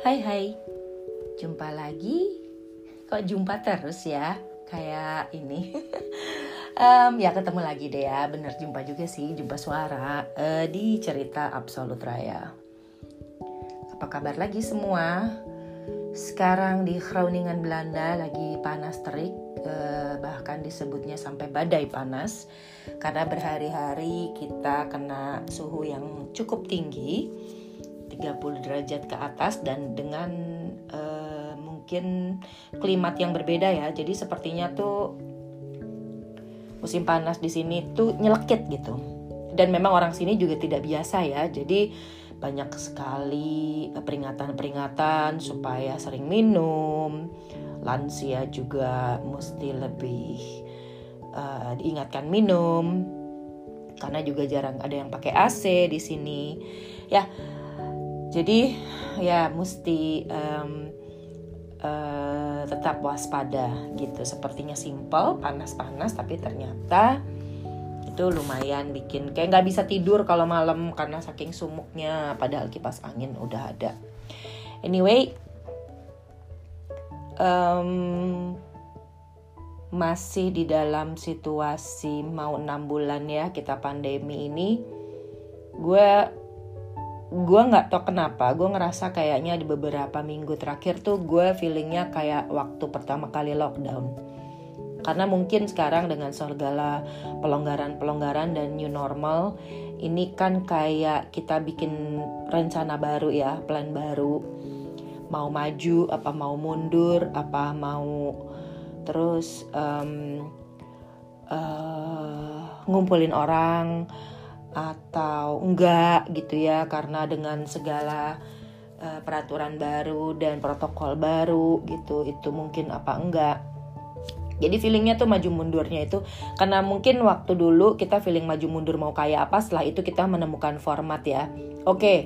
Hai hai, jumpa lagi. Kok jumpa terus ya? Kayak ini. um, ya ketemu lagi deh ya, bener jumpa juga sih, jumpa suara uh, di cerita Absolut Raya. Apa kabar lagi semua? Sekarang di Groningen Belanda lagi panas terik, uh, bahkan disebutnya sampai badai panas karena berhari-hari kita kena suhu yang cukup tinggi 30 derajat ke atas dan dengan uh, mungkin klimat yang berbeda ya. Jadi sepertinya tuh musim panas di sini tuh nyelekit gitu. Dan memang orang sini juga tidak biasa ya. Jadi banyak sekali peringatan-peringatan supaya sering minum. Lansia juga mesti lebih uh, diingatkan minum karena juga jarang ada yang pakai AC di sini. Ya, jadi ya mesti um, uh, tetap waspada gitu. Sepertinya simple, panas-panas, tapi ternyata itu lumayan bikin kayak nggak bisa tidur kalau malam karena saking sumuknya. Padahal kipas angin udah ada. Anyway, um, masih di dalam situasi mau enam bulan ya kita pandemi ini gue gue nggak tau kenapa gue ngerasa kayaknya di beberapa minggu terakhir tuh gue feelingnya kayak waktu pertama kali lockdown. Karena mungkin sekarang dengan segala pelonggaran-pelonggaran dan new normal ini kan kayak kita bikin rencana baru ya plan baru. Mau maju apa mau mundur apa mau terus um, uh, ngumpulin orang atau enggak gitu ya karena dengan segala uh, peraturan baru dan protokol baru gitu itu mungkin apa enggak. Jadi feelingnya tuh maju mundurnya itu karena mungkin waktu dulu kita feeling maju mundur mau kayak apa setelah itu kita menemukan format ya. Oke okay,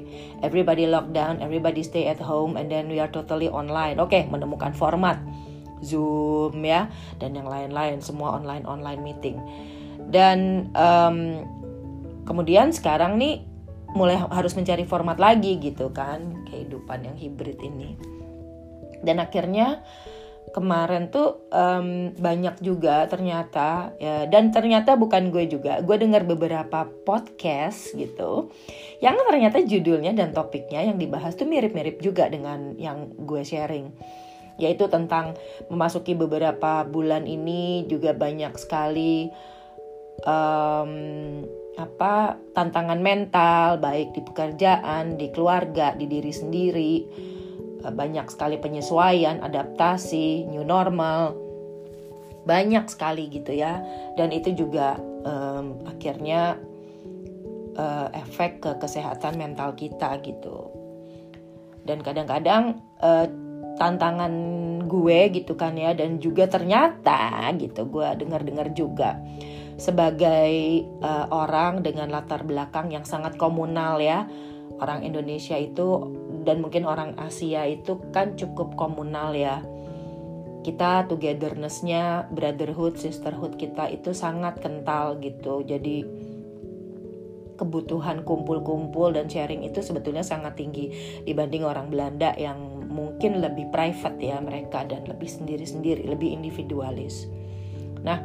everybody lockdown everybody stay at home and then we are totally online. Oke okay, menemukan format. Zoom ya dan yang lain-lain semua online online meeting. Dan um, kemudian sekarang nih mulai harus mencari format lagi gitu kan kehidupan yang hibrid ini. Dan akhirnya kemarin tuh um, banyak juga ternyata ya dan ternyata bukan gue juga gue dengar beberapa podcast gitu yang ternyata judulnya dan topiknya yang dibahas tuh mirip-mirip juga dengan yang gue sharing. Yaitu tentang memasuki beberapa bulan ini juga banyak sekali um, apa tantangan mental baik di pekerjaan, di keluarga, di diri sendiri. Eh, banyak sekali penyesuaian, adaptasi, new normal. Banyak sekali gitu ya. Dan itu juga um, akhirnya uh, efek ke kesehatan mental kita gitu. Dan kadang-kadang uh, tantangan gue gitu kan ya dan juga ternyata gitu gue dengar-dengar juga sebagai uh, orang dengan latar belakang yang sangat komunal ya. Orang Indonesia itu dan mungkin orang Asia itu kan cukup komunal ya. Kita togethernessnya, brotherhood, sisterhood kita itu sangat kental gitu. Jadi kebutuhan kumpul-kumpul dan sharing itu sebetulnya sangat tinggi dibanding orang Belanda yang mungkin lebih private ya mereka dan lebih sendiri-sendiri, lebih individualis. Nah,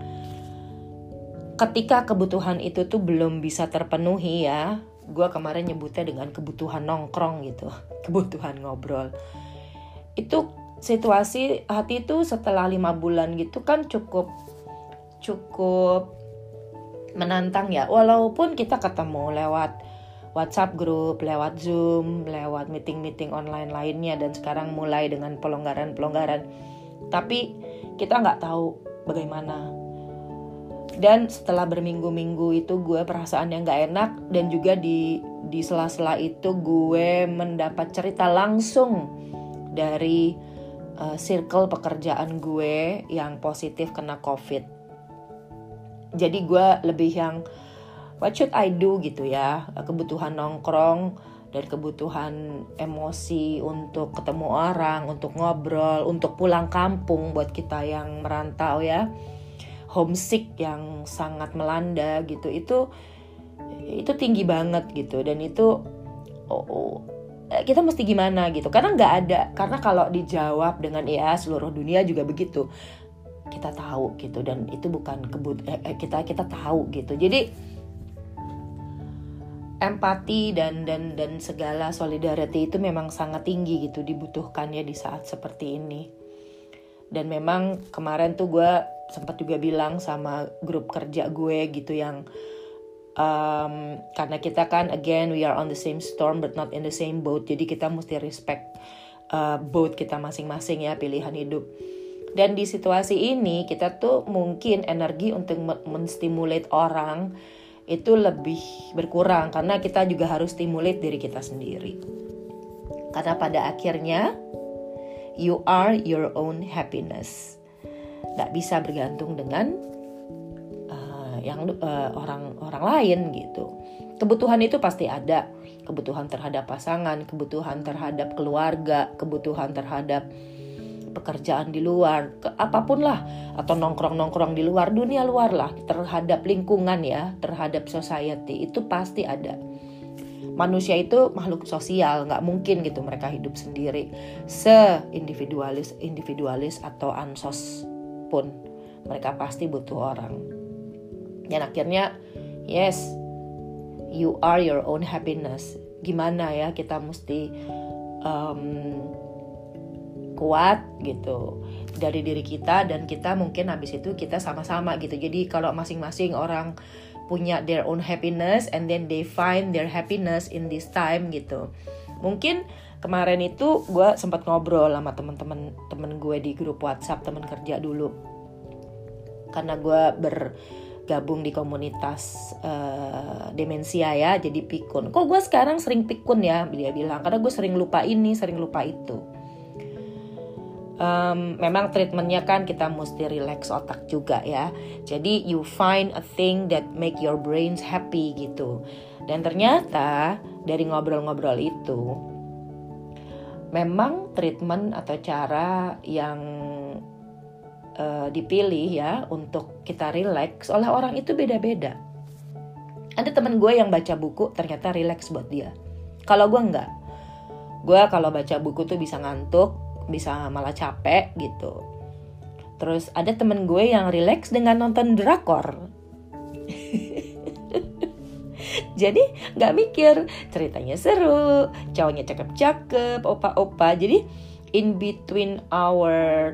ketika kebutuhan itu tuh belum bisa terpenuhi ya gue kemarin nyebutnya dengan kebutuhan nongkrong gitu kebutuhan ngobrol. Itu situasi hati itu setelah lima bulan gitu kan cukup cukup menantang ya. Walaupun kita ketemu lewat WhatsApp grup, lewat Zoom, lewat meeting-meeting online lainnya dan sekarang mulai dengan pelonggaran-pelonggaran. Tapi kita nggak tahu bagaimana dan setelah berminggu-minggu itu gue perasaan yang gak enak. Dan juga di di sela-sela itu gue mendapat cerita langsung dari uh, circle pekerjaan gue yang positif kena covid. Jadi gue lebih yang what should I do? gitu ya. Kebutuhan nongkrong dan kebutuhan emosi untuk ketemu orang untuk ngobrol untuk pulang kampung buat kita yang merantau ya homesick yang sangat melanda gitu itu itu tinggi banget gitu. Dan itu oh, oh, eh, kita mesti gimana gitu. Karena nggak ada karena kalau dijawab dengan ya seluruh dunia juga begitu. Kita tahu gitu dan itu bukan kebut eh, eh kita kita tahu gitu. Jadi empati dan dan dan segala solidarity itu memang sangat tinggi gitu dibutuhkan ya di saat seperti ini. Dan memang kemarin tuh gue sempat juga bilang sama grup kerja gue gitu yang um, karena kita kan again we are on the same storm but not in the same boat jadi kita mesti respect uh, boat kita masing-masing ya pilihan hidup dan di situasi ini kita tuh mungkin energi untuk menstimulate orang itu lebih berkurang karena kita juga harus stimulate diri kita sendiri. Karena pada akhirnya you are your own happiness. Gak bisa bergantung dengan uh, yang uh, orang orang lain gitu. Kebutuhan itu pasti ada. Kebutuhan terhadap pasangan, kebutuhan terhadap keluarga, kebutuhan terhadap pekerjaan di luar, ke apa pun lah, atau nongkrong-nongkrong di luar, dunia luar lah, terhadap lingkungan ya, terhadap society, itu pasti ada. Manusia itu makhluk sosial, nggak mungkin gitu mereka hidup sendiri. Se-individualis, individualis atau ansos pun, mereka pasti butuh orang. Dan akhirnya, yes, you are your own happiness. Gimana ya kita mesti um, kuat gitu dari diri kita dan kita mungkin habis itu kita sama-sama gitu jadi kalau masing-masing orang punya their own happiness and then they find their happiness in this time gitu mungkin kemarin itu gue sempat ngobrol sama temen-temen temen gue di grup WhatsApp temen kerja dulu karena gue bergabung di komunitas uh, demensia ya jadi pikun kok gue sekarang sering pikun ya dia bilang karena gue sering lupa ini sering lupa itu um, memang treatmentnya kan kita mesti relax otak juga ya. Jadi you find a thing that make your brains happy gitu. Dan ternyata dari ngobrol-ngobrol itu memang treatment atau cara yang uh, dipilih ya untuk kita relax oleh orang itu beda-beda. Ada temen gue yang baca buku ternyata relax buat dia. Kalau gue enggak. Gue kalau baca buku tuh bisa ngantuk, bisa malah capek gitu terus ada temen gue yang relax dengan nonton drakor jadi nggak mikir. Ceritanya seru cowoknya cakep-cakep opa-opa. Jadi in between our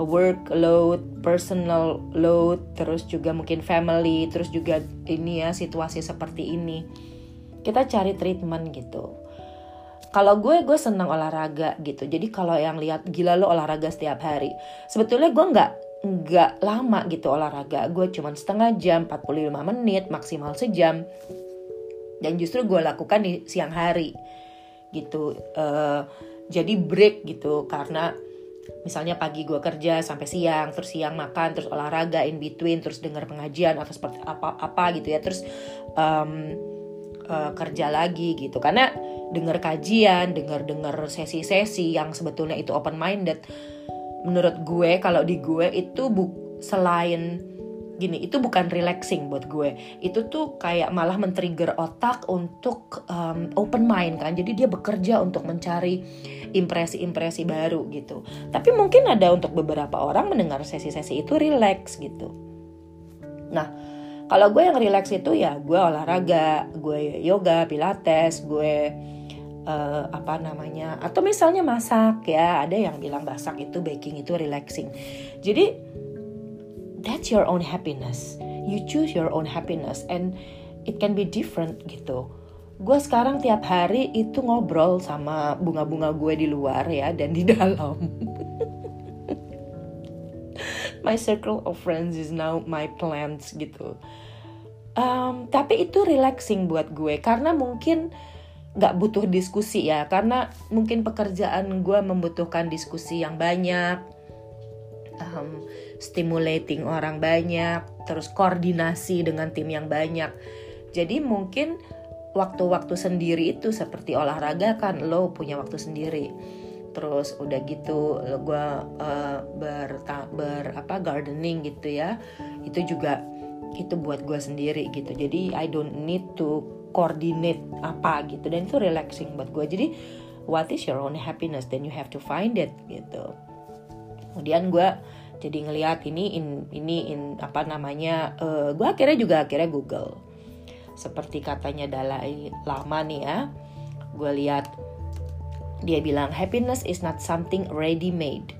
workload, personal load, terus juga mungkin family, terus juga ini ya situasi seperti ini. Kita cari treatment gitu. Kalau gue gue senang olahraga gitu. Jadi kalau yang lihat gila lo olahraga setiap hari. Sebetulnya gue nggak nggak lama gitu olahraga. Gue cuma setengah jam 45 menit maksimal sejam dan justru gue lakukan di siang hari gitu uh, jadi break gitu karena misalnya pagi gue kerja sampai siang terus siang makan terus olahraga in between terus dengar pengajian atau seperti apa apa gitu ya terus um, uh, kerja lagi gitu karena dengar kajian, dengar-dengar sesi-sesi yang sebetulnya itu open minded. Menurut gue kalau di gue itu bu selain gini itu bukan relaxing buat gue. Itu tuh kayak malah men-trigger otak untuk um, open mind kan. Jadi dia bekerja untuk mencari impresi-impresi baru gitu. Tapi mungkin ada untuk beberapa orang mendengar sesi-sesi itu relax gitu. Nah kalau gue yang relax itu ya gue olahraga gue yoga pilates gue uh, apa namanya atau misalnya masak ya. Ada yang bilang masak itu baking itu relaxing. Jadi that's your own happiness. You choose your own happiness and it can be different gitu. Gue sekarang tiap hari itu ngobrol sama bunga-bunga gue di luar ya dan di dalam. My circle of friends is now my plants gitu. Um, tapi itu relaxing buat gue karena mungkin nggak butuh diskusi ya karena mungkin pekerjaan gue membutuhkan diskusi yang banyak. Um, stimulating orang banyak terus koordinasi dengan tim yang banyak. Jadi mungkin waktu-waktu sendiri itu seperti olahraga kan lo punya waktu sendiri. Terus udah gitu gue uh, ber, ber apa gardening gitu ya. Itu juga itu buat gue sendiri gitu. Jadi I don't need to coordinate apa gitu. Dan itu relaxing buat gue jadi what is your own happiness? Then you have to find it gitu. Kemudian gue jadi ngelihat ini in, ini in apa namanya uh, gue akhirnya juga akhirnya Google. Seperti katanya Dalai Lama nih ya gue lihat dia bilang happiness is not something ready made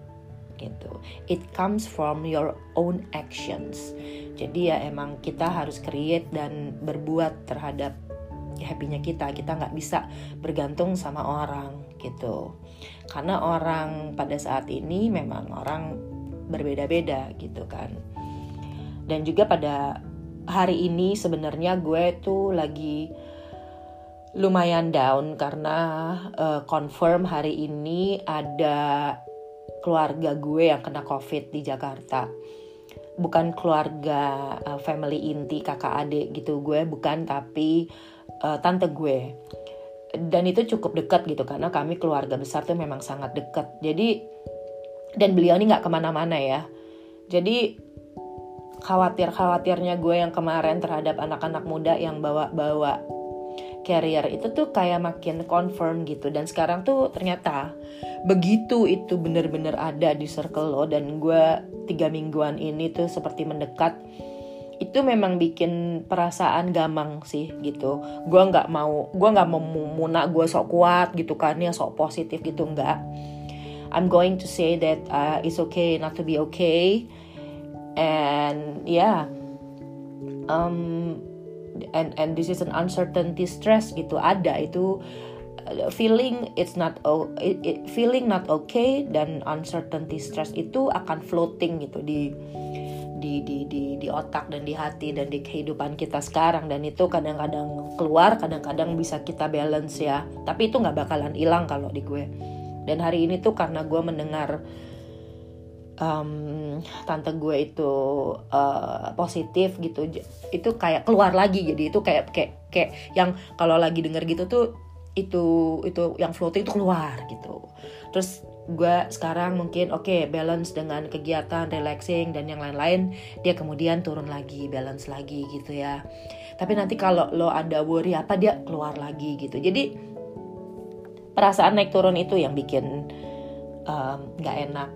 gitu. It comes from your own actions. Jadi ya emang kita harus create dan berbuat terhadap happynya kita. Kita nggak bisa bergantung sama orang gitu. Karena orang pada saat ini memang orang berbeda-beda gitu kan. Dan juga pada hari ini sebenarnya gue tuh lagi lumayan down karena uh, confirm hari ini ada keluarga gue yang kena covid di Jakarta. Bukan keluarga uh, family inti kakak adik gitu gue bukan tapi uh, tante gue. Dan itu cukup dekat gitu karena kami keluarga besar tuh memang sangat dekat. Jadi dan beliau ini nggak ke mana-mana ya. Jadi khawatir khawatirnya gue yang kemarin terhadap anak-anak muda yang bawa-bawa carrier itu tuh kayak makin confirm gitu. Dan sekarang tuh ternyata begitu itu bener-bener ada di circle lo dan gue tiga mingguan ini tuh seperti mendekat itu memang bikin perasaan gamang sih gitu. Gue nggak mau gue nggak mau munak gue sok kuat gitu kan ya sok positif gitu nggak I'm going to say that uh, it's okay not to be okay. And yeah. Um and and this is an uncertainty stress gitu ada itu uh, feeling it's not it, feeling not okay dan uncertainty stress itu akan floating gitu di di di di di otak dan di hati dan di kehidupan kita sekarang. Dan itu kadang-kadang keluar kadang-kadang bisa kita balance ya. Tapi itu nggak bakalan hilang kalau di gue dan hari ini tuh karena gue mendengar um, tante gue itu uh, positif gitu itu kayak keluar lagi. Jadi itu kayak kayak kayak yang kalau lagi denger gitu tuh itu itu yang floating itu keluar gitu. Terus gue sekarang mungkin oke okay, balance dengan kegiatan relaxing dan yang lain-lain dia kemudian turun lagi balance lagi gitu ya. Tapi nanti kalau lo ada worry apa dia keluar lagi gitu. Jadi perasaan naik turun itu yang bikin nggak um, enak.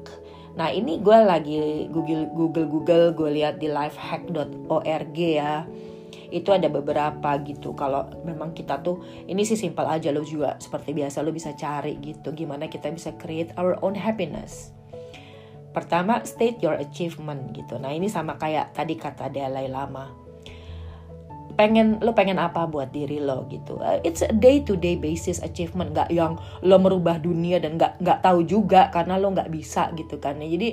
Nah ini gue lagi google google google gue lihat di lifehack.org ya. Itu ada beberapa gitu. Kalau memang kita tuh ini sih simpel aja lo juga seperti biasa lo bisa cari gitu gimana kita bisa create our own happiness. Pertama state your achievement gitu. Nah ini sama kayak tadi kata Dalai Lama pengen lo pengen apa buat diri lo gitu. Uh, it's a day to day basis achievement. Nggak yang lo merubah dunia dan nggak nggak tahu juga karena lo nggak bisa gitu kan ya. Jadi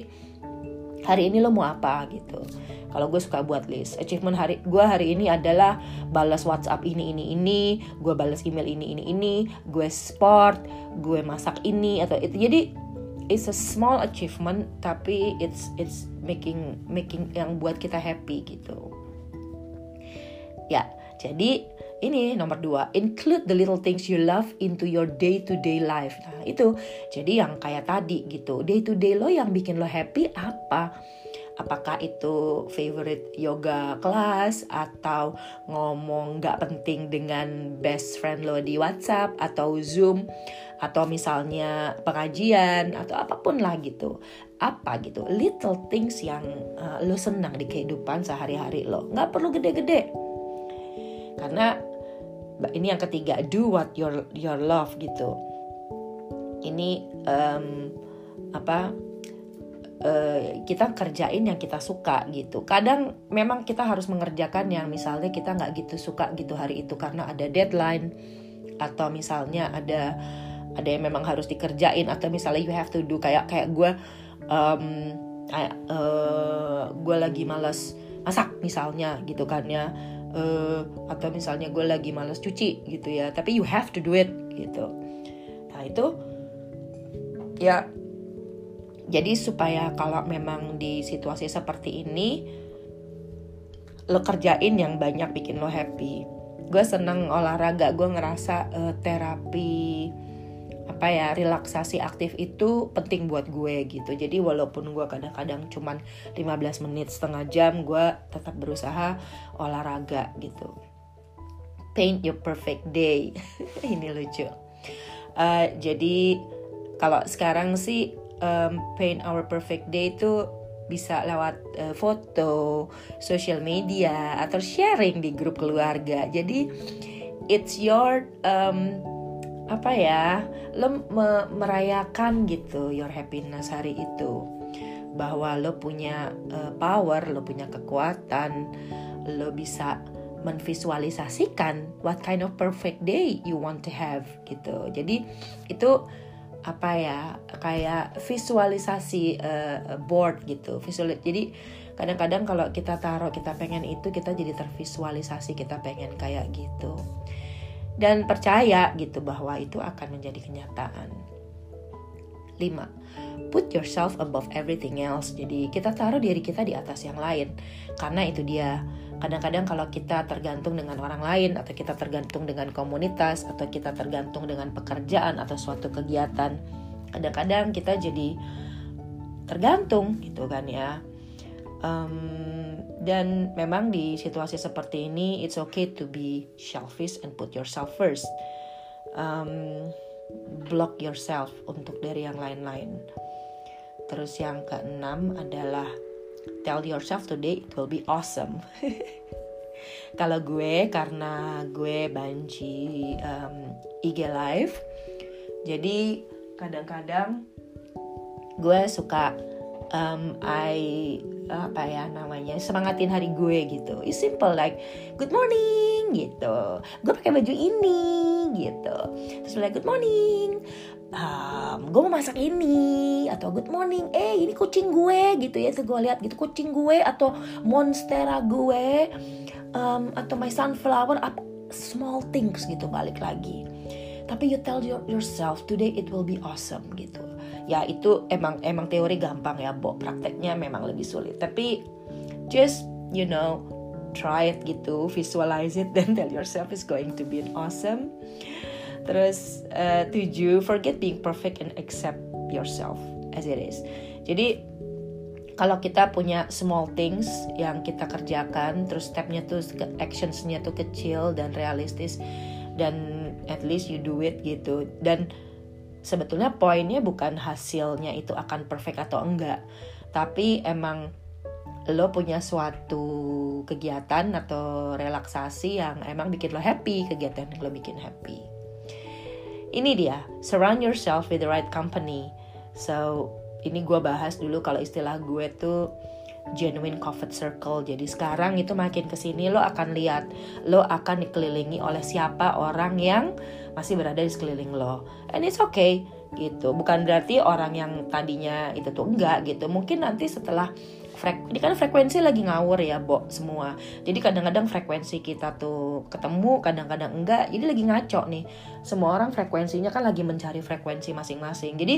hari ini lo mau apa gitu. Kalau gue suka buat list. Achievement hari gue hari ini adalah balas WhatsApp ini ini ini. Gue balas email ini ini ini. Gue sport gue masak ini atau itu. Jadi it's a small achievement tapi it's it's making making yang buat kita happy gitu ya jadi ini nomor dua, include the little things you love into your day to day life. Nah itu, jadi yang kayak tadi gitu, day to day lo yang bikin lo happy apa? apakah itu favorite yoga kelas atau ngomong nggak penting dengan best friend lo di WhatsApp atau Zoom atau misalnya pengajian atau apa pun lah gitu apa gitu little things yang uh, lo senang di kehidupan sehari-hari lo nggak perlu gede-gede karena ini yang ketiga do what your your love gitu ini um, apa uh, kita kerjain yang kita suka gitu. Kadang memang kita harus mengerjakan yang misalnya kita nggak gitu suka gitu hari itu karena ada deadline atau misalnya ada ada yang memang harus dikerjain atau misalnya you have to do kayak kayak gue um, uh, gue lagi malas masak misalnya gitu kan ya uh, atau misalnya gue lagi malas cuci gitu ya tapi you have to do it gitu nah itu ya jadi supaya kalau memang di situasi seperti ini lo kerjain yang banyak bikin lo happy. Gue seneng olahraga, gue ngerasa uh, terapi apa ya relaksasi aktif itu penting buat gue gitu. Jadi walaupun gue kadang-kadang cuman 15 menit setengah jam, gue tetap berusaha olahraga gitu. Paint your perfect day. ini lucu. uh, jadi kalau sekarang sih um, paint our perfect day itu bisa lewat uh, foto, social media atau sharing di grup keluarga. Jadi it's your um, apa ya, lo me merayakan gitu your happiness hari itu bahwa lo punya uh, power, lo punya kekuatan, lo bisa menvisualisasikan what kind of perfect day you want to have gitu. Jadi itu apa ya kayak visualisasi uh, board gitu visual jadi kadang-kadang kalau kita taruh kita pengen itu kita jadi tervisualisasi kita pengen kayak gitu dan percaya gitu bahwa itu akan menjadi kenyataan 5. Put yourself above everything else. Jadi kita taruh diri kita di atas yang lain. Karena itu dia kadang-kadang kalau kita tergantung dengan orang lain atau kita tergantung dengan komunitas atau kita tergantung dengan pekerjaan atau suatu kegiatan kadang-kadang kita jadi tergantung gitu kan ya um, dan memang di situasi seperti ini it's okay to be selfish and put yourself first. Um, block yourself untuk dari yang lain-lain. Terus yang keenam adalah tell yourself today it will be awesome. Kalau gue karena gue banci um, IG live jadi kadang-kadang gue suka um, I apa ya namanya semangatin hari gue gitu. It's simple like good morning gitu. Gue pakai baju ini gitu. Terus like good morning. Um, gue mau masak ini atau good morning. Eh ini kucing gue gitu ya itu gue lihat gitu kucing gue atau monstera gue um, atau my sunflower apa small things gitu balik lagi tapi you tell your, yourself today it will be awesome gitu. Ya itu emang emang teori gampang ya Bo. Prakteknya memang lebih sulit. Tapi just you know try it gitu visualize it then tell yourself it's going to be awesome. Terus uh, tujuh, forget being perfect and accept yourself as it is. Jadi kalau kita punya small things yang kita kerjakan, terus stepnya tuh actionsnya tuh kecil dan realistis, dan at least you do it gitu. Dan sebetulnya poinnya bukan hasilnya itu akan perfect atau enggak, tapi emang lo punya suatu kegiatan atau relaksasi yang emang bikin lo happy, kegiatan yang lo bikin happy. Ini dia, surround yourself with the right company. So, ini gue bahas dulu kalau istilah gue tuh genuine comfort circle. Jadi sekarang itu makin ke sini lo akan lihat, lo akan dikelilingi oleh siapa orang yang masih berada di sekeliling lo. And it's okay gitu. Bukan berarti orang yang tadinya itu tuh enggak gitu. Mungkin nanti setelah ini kan frekuensi lagi ngawur ya Bo semua jadi kadang-kadang frekuensi kita tuh ketemu kadang-kadang enggak jadi lagi ngaco nih semua orang frekuensinya kan lagi mencari frekuensi masing-masing jadi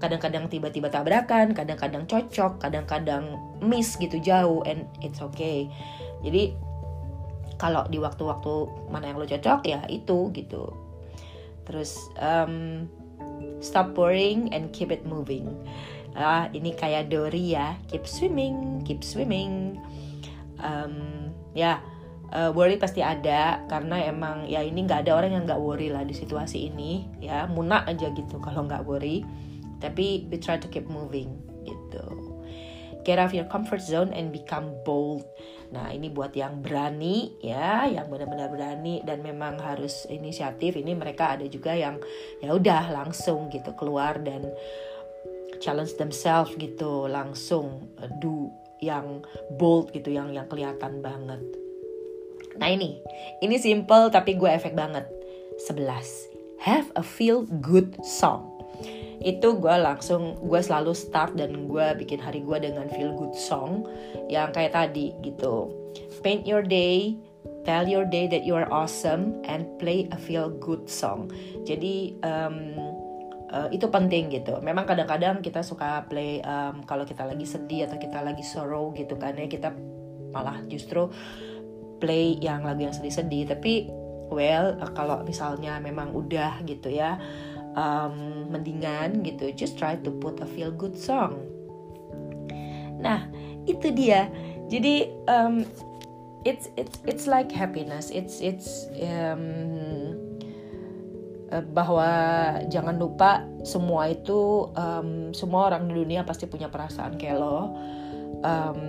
kadang-kadang tiba-tiba tabrakan kadang-kadang cocok kadang-kadang miss gitu jauh and it's okay. Jadi kalau di waktu-waktu mana yang lo cocok ya itu gitu. Terus um, stop worrying and keep it moving. Ah ini kayak Dory ya keep swimming keep swimming. Um, ya uh, worry pasti ada karena emang ya ini nggak ada orang yang nggak worry lah di situasi ini. Ya munak aja gitu kalau nggak worry tapi we try to keep moving gitu. Get out of your comfort zone and become bold. Nah ini buat yang berani ya yang benar-benar berani dan memang harus inisiatif. Ini mereka ada juga yang ya udah langsung gitu keluar dan challenge themselves gitu langsung uh, do yang bold gitu yang yang kelihatan banget. Nah ini ini simple tapi gue efek banget. 11 have a feel good song itu gue langsung gue selalu start dan gue bikin hari gue dengan feel good song yang kayak tadi gitu paint your day tell your day that you are awesome and play a feel good song jadi um, uh, itu penting gitu. Memang kadang-kadang kita suka play um, kalau kita lagi sedih atau kita lagi sorrow gitu kan ya kita malah justru play yang lagu yang sedih-sedih. Tapi well uh, kalau misalnya memang udah gitu ya um, mendingan gitu, just try to put a feel good song. Nah itu dia. Jadi um, it's it's it's like happiness. It's it's um, uh, bahwa jangan lupa semua itu um, semua orang di dunia pasti punya perasaan kayak lo um,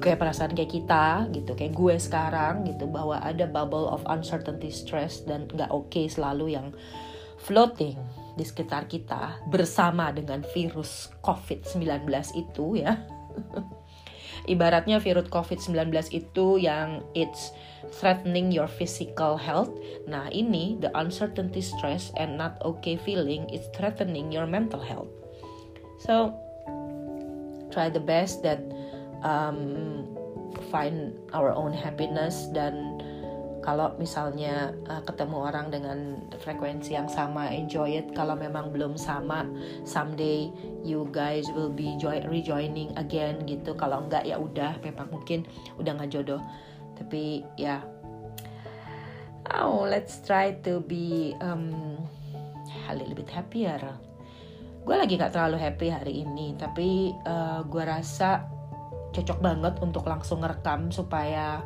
kayak perasaan kayak kita gitu kayak gue sekarang gitu bahwa ada bubble of uncertainty stress dan nggak oke okay selalu yang floating di sekitar kita bersama dengan virus COVID-19 itu ya. Ibaratnya virus COVID-19 itu yang it's threatening your physical health. Nah, ini the uncertainty stress and not okay feeling is threatening your mental health. So, try the best that um, find our own happiness dan kalau misalnya uh, ketemu orang dengan frekuensi yang sama enjoy it. Kalau memang belum sama someday you guys will be join rejoining again gitu. Kalau enggak ya udah. Memang mungkin udah nggak jodoh. Tapi ya. Oh let's try to be um, a little bit happier. Gue lagi nggak terlalu happy hari ini tapi uh, gue rasa cocok banget untuk langsung ngerekam supaya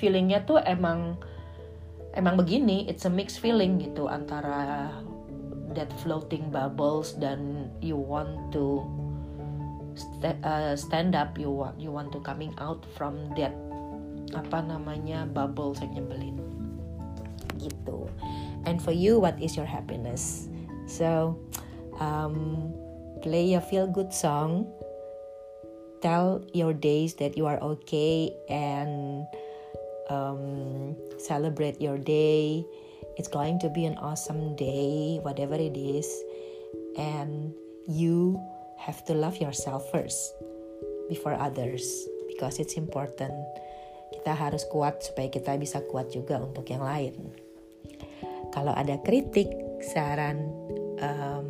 feelingnya tuh emang emang begini it's a mixed feeling gitu antara that floating bubbles dan you want to st uh, stand up you want you want to coming out from that apa namanya bubbles yang nyebelin. Gitu. And for you what is your happiness? So um, play a feel good song. Tell your days that you are okay and um, celebrate your day. It's going to be an awesome day, whatever it is. And you have to love yourself first before others because it's important. Kita harus kuat supaya kita bisa kuat juga untuk yang lain. Kalau ada kritik, saran, um,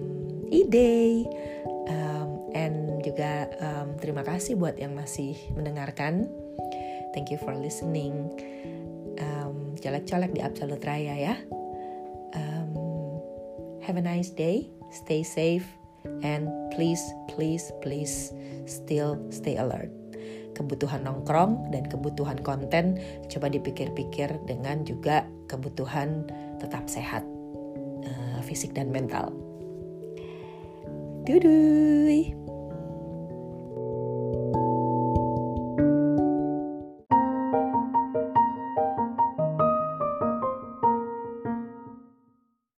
ide, um, and juga um, terima kasih buat yang masih mendengarkan. Thank you for listening. Um, colek-colek di Absolute Raya ya. Um, have a nice day. Stay safe. And please, please, please still stay alert. Kebutuhan nongkrong dan kebutuhan konten coba dipikir-pikir dengan juga kebutuhan tetap sehat uh, fisik dan mental. Dudui.